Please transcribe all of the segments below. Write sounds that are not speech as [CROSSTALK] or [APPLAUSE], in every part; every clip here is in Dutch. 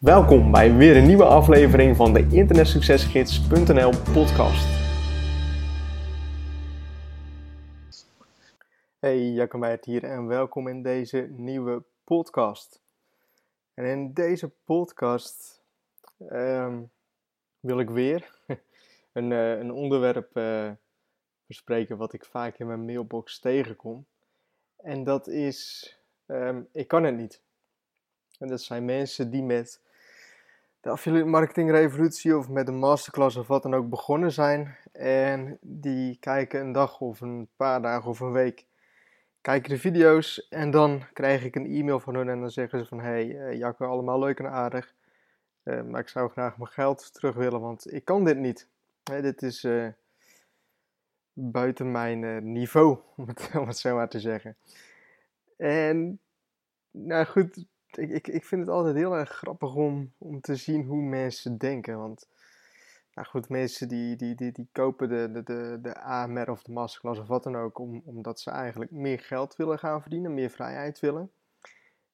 Welkom bij weer een nieuwe aflevering van de internetsuccesgids.nl podcast. Hey, Jacco hier en welkom in deze nieuwe podcast. En in deze podcast ehm, wil ik weer [LAUGHS] een, uh, een onderwerp uh, bespreken wat ik vaak in mijn mailbox tegenkom. En dat is, um, ik kan het niet. En dat zijn mensen die met de affiliate marketing revolutie of met een masterclass of wat dan ook begonnen zijn. En die kijken een dag of een paar dagen of een week, kijken de video's en dan krijg ik een e-mail van hun en dan zeggen ze van hey uh, Jacco, allemaal leuk en aardig. Uh, maar ik zou graag mijn geld terug willen, want ik kan dit niet. Dit is uh, buiten mijn niveau, [LAUGHS] om het, om het zo maar te zeggen. En nou goed, ik, ik, ik vind het altijd heel erg grappig om, om te zien hoe mensen denken. Want, nou goed, mensen die, die, die, die kopen de, de, de, de AMR of de masterclass of wat dan ook, om, omdat ze eigenlijk meer geld willen gaan verdienen, meer vrijheid willen.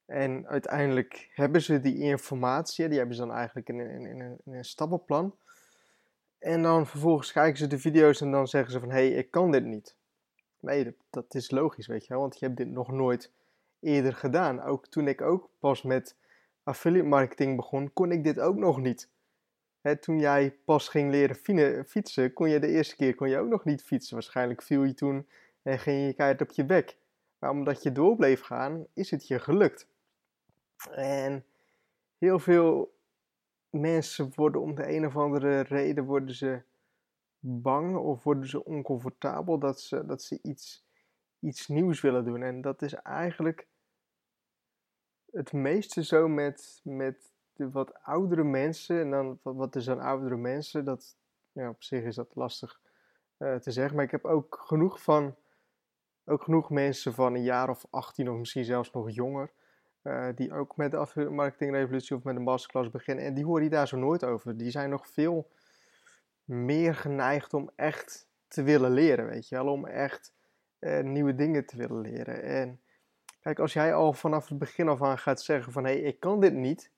En uiteindelijk hebben ze die informatie, die hebben ze dan eigenlijk in, in, een, in stappenplan. En dan vervolgens kijken ze de video's en dan zeggen ze van, hé, hey, ik kan dit niet. Nee, dat, dat is logisch, weet je wel, want je hebt dit nog nooit eerder gedaan. Ook toen ik ook pas met affiliate marketing begon, kon ik dit ook nog niet. toen jij pas ging leren fietsen, kon je de eerste keer kon je ook nog niet fietsen. Waarschijnlijk viel je toen en ging je keihard op je bek. Maar omdat je door bleef gaan, is het je gelukt. En heel veel mensen worden om de een of andere reden worden ze bang of worden ze oncomfortabel dat ze, dat ze iets, iets nieuws willen doen. En dat is eigenlijk het meeste zo met, met de wat oudere mensen. En dan, wat, wat is oudere mensen? Dat, ja, op zich is dat lastig uh, te zeggen. Maar ik heb ook genoeg van, ook genoeg mensen van een jaar of 18 of misschien zelfs nog jonger. Uh, die ook met de marketingrevolutie of met een masterclass beginnen. En die hoor je daar zo nooit over. Die zijn nog veel meer geneigd om echt te willen leren, weet je wel. Om echt uh, nieuwe dingen te willen leren. En Kijk, als jij al vanaf het begin af aan gaat zeggen van hé, hey, ik kan dit niet,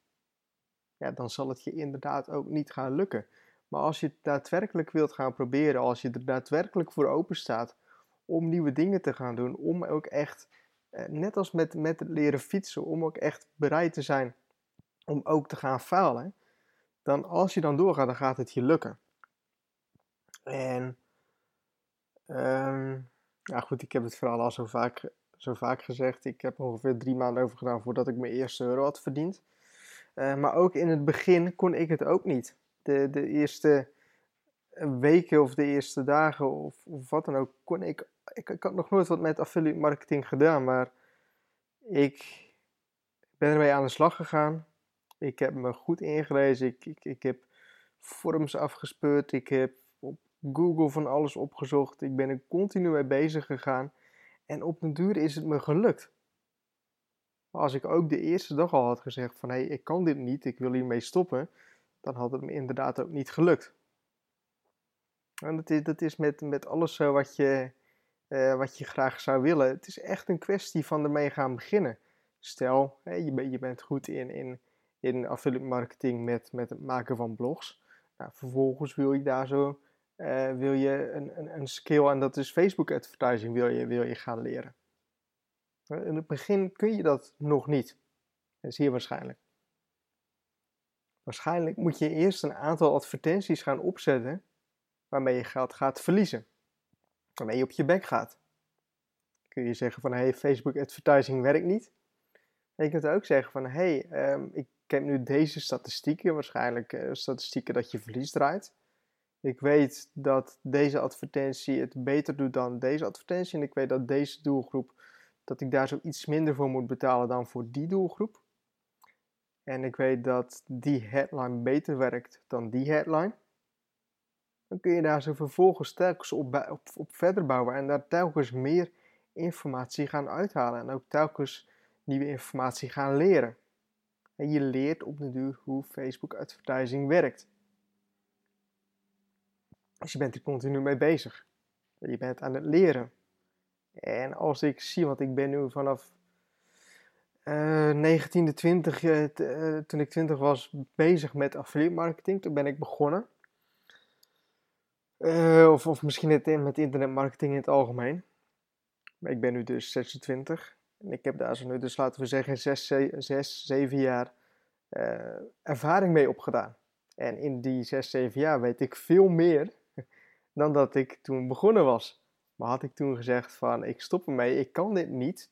ja, dan zal het je inderdaad ook niet gaan lukken. Maar als je het daadwerkelijk wilt gaan proberen, als je er daadwerkelijk voor open staat om nieuwe dingen te gaan doen, om ook echt, eh, net als met, met het leren fietsen, om ook echt bereid te zijn om ook te gaan falen, dan als je dan doorgaat, dan gaat het je lukken. En, um, ja goed, ik heb het vooral al zo vaak zo vaak gezegd, ik heb ongeveer drie maanden over gedaan voordat ik mijn eerste euro had verdiend. Uh, maar ook in het begin kon ik het ook niet. De, de eerste weken of de eerste dagen of, of wat dan ook, kon ik, ik, ik. had nog nooit wat met affiliate marketing gedaan, maar ik ben ermee aan de slag gegaan. Ik heb me goed ingelezen. Ik, ik, ik heb forums afgespeurd. Ik heb op Google van alles opgezocht. Ik ben er continu mee bezig gegaan. En op den duur is het me gelukt. Maar als ik ook de eerste dag al had gezegd van hé, hey, ik kan dit niet, ik wil hiermee stoppen, dan had het me inderdaad ook niet gelukt. En dat is, dat is met, met alles zo wat je, uh, wat je graag zou willen. Het is echt een kwestie van ermee gaan beginnen. Stel, je, je bent goed in, in, in affiliate marketing met, met het maken van blogs. Nou, vervolgens wil je daar zo uh, wil je een, een, een, skill en dat is Facebook advertising wil je, wil je gaan leren. In het begin kun je dat nog niet. Dat is hier waarschijnlijk. Waarschijnlijk moet je eerst een aantal advertenties gaan opzetten waarmee je geld gaat verliezen. Waarmee je op je bek gaat. Kun je zeggen van hey, Facebook advertising werkt niet. Je kunt ook zeggen van hey, um, ik heb nu deze statistieken, waarschijnlijk uh, statistieken dat je verlies draait. Ik weet dat deze advertentie het beter doet dan deze advertentie. En ik weet dat deze doelgroep, dat ik daar zo iets minder voor moet betalen dan voor die doelgroep. En ik weet dat die headline beter werkt dan die headline. Dan kun je daar zo vervolgens telkens op, op, op verder bouwen en daar telkens meer informatie gaan uithalen. En ook telkens nieuwe informatie gaan leren. En je leert op de duur hoe Facebook advertising werkt. Dus je bent er continu mee bezig. Je bent aan het leren. En als ik zie, want ik ben nu vanaf 19e, 20, toen ik 20 was, bezig met affiliate marketing. Toen ben ik begonnen. of, of misschien het, met internetmarketing in het algemeen. Maar ik ben nu dus 26. En ik heb daar zo nu dus, laten we zeggen, 6, 6 7 jaar ervaring mee opgedaan. En in die 6, 7 jaar weet ik veel meer dan dat ik toen begonnen was. Maar had ik toen gezegd van ik stop ermee, ik kan dit niet.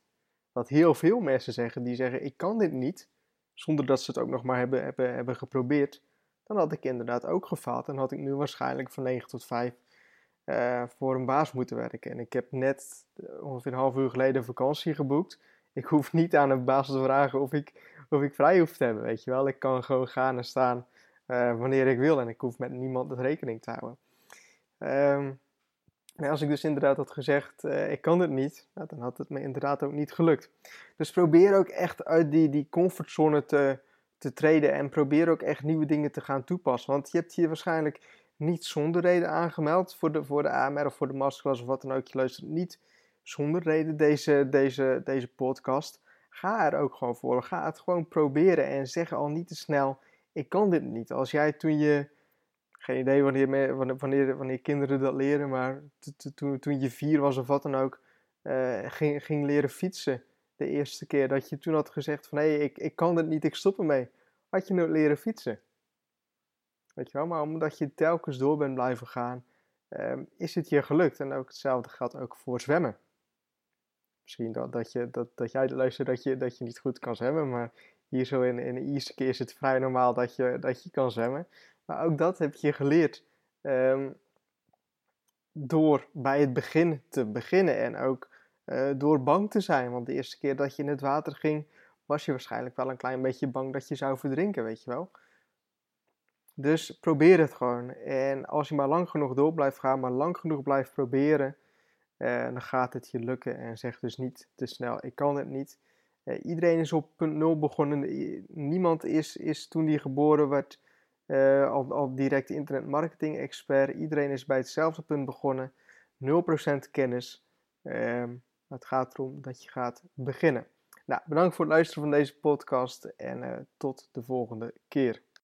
Wat heel veel mensen zeggen, die zeggen ik kan dit niet. Zonder dat ze het ook nog maar hebben, hebben, hebben geprobeerd. Dan had ik inderdaad ook gefaald. En had ik nu waarschijnlijk van 9 tot 5 uh, eh, voor een baas moeten werken. En ik heb net uh, ongeveer een half uur geleden vakantie geboekt. Ik hoef niet aan een baas te vragen of ik, of ik vrij hoef te hebben. Weet je wel, ik kan gewoon gaan en staan uh, wanneer ik wil. En ik hoef met niemand rekening te houden. Um, als ik dus inderdaad had gezegd, uh, ik kan het niet, nou, dan had het me inderdaad ook niet gelukt. Dus probeer ook echt uit die, die comfortzone te, te treden en probeer ook echt nieuwe dingen te gaan toepassen. Want je hebt hier waarschijnlijk niet zonder reden aangemeld voor de, voor de AMR of voor de masterclass of wat dan ook. Je luistert niet zonder reden deze, deze, deze podcast. Ga er ook gewoon voor. Ga het gewoon proberen en zeg al niet te snel, ik kan dit niet. Als jij toen je geen idee wanneer, wanneer, wanneer kinderen dat leren, maar toen, toen je vier was of wat dan ook, uh, ging, ging leren fietsen. De eerste keer dat je toen had gezegd van hé, hey, ik, ik kan dit niet, ik stop ermee. Had je nooit leren fietsen. Weet je wel, maar omdat je telkens door bent blijven gaan, um, is het je gelukt. En ook hetzelfde geldt ook voor zwemmen. Misschien dat, dat, je, dat, dat jij luistert dat je, dat je niet goed kan zwemmen, maar hier zo in, in de eerste keer is het vrij normaal dat je, dat je kan zwemmen. Maar ook dat heb je geleerd um, door bij het begin te beginnen en ook uh, door bang te zijn. Want de eerste keer dat je in het water ging, was je waarschijnlijk wel een klein beetje bang dat je zou verdrinken, weet je wel. Dus probeer het gewoon. En als je maar lang genoeg door blijft gaan, maar lang genoeg blijft proberen, uh, dan gaat het je lukken. En zeg dus niet te snel, ik kan het niet. Uh, iedereen is op punt nul begonnen. Niemand is, is toen die geboren werd uh, al, al direct internetmarketing expert. Iedereen is bij hetzelfde punt begonnen. 0% kennis. Uh, het gaat erom dat je gaat beginnen. Nou, bedankt voor het luisteren van deze podcast en uh, tot de volgende keer.